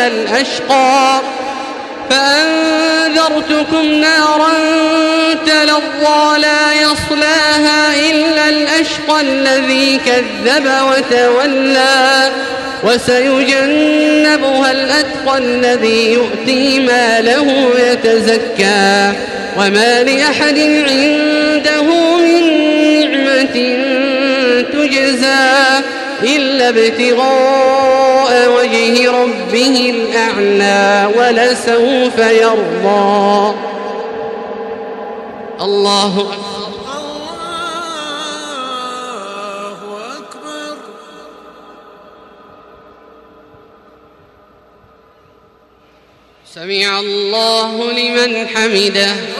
إلا الأشقى. فأنذرتكم نارا تلظى لا يصلاها إلا الأشقى الذي كذب وتولى وسيجنبها الأتقى الذي يؤتي ماله يتزكى وما لأحد عنده من نعمة تجزى إلا ابتغاء ربه الأعلى ولسوف يرضى. الله أكبر. سمع الله لمن حمده.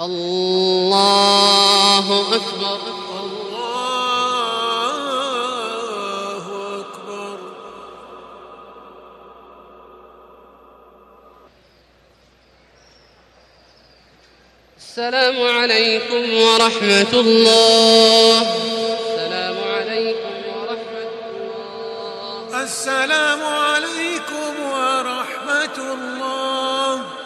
الله أكبر. الله أكبر. السلام عليكم ورحمة الله. السلام عليكم ورحمة الله. السلام عليكم ورحمة الله.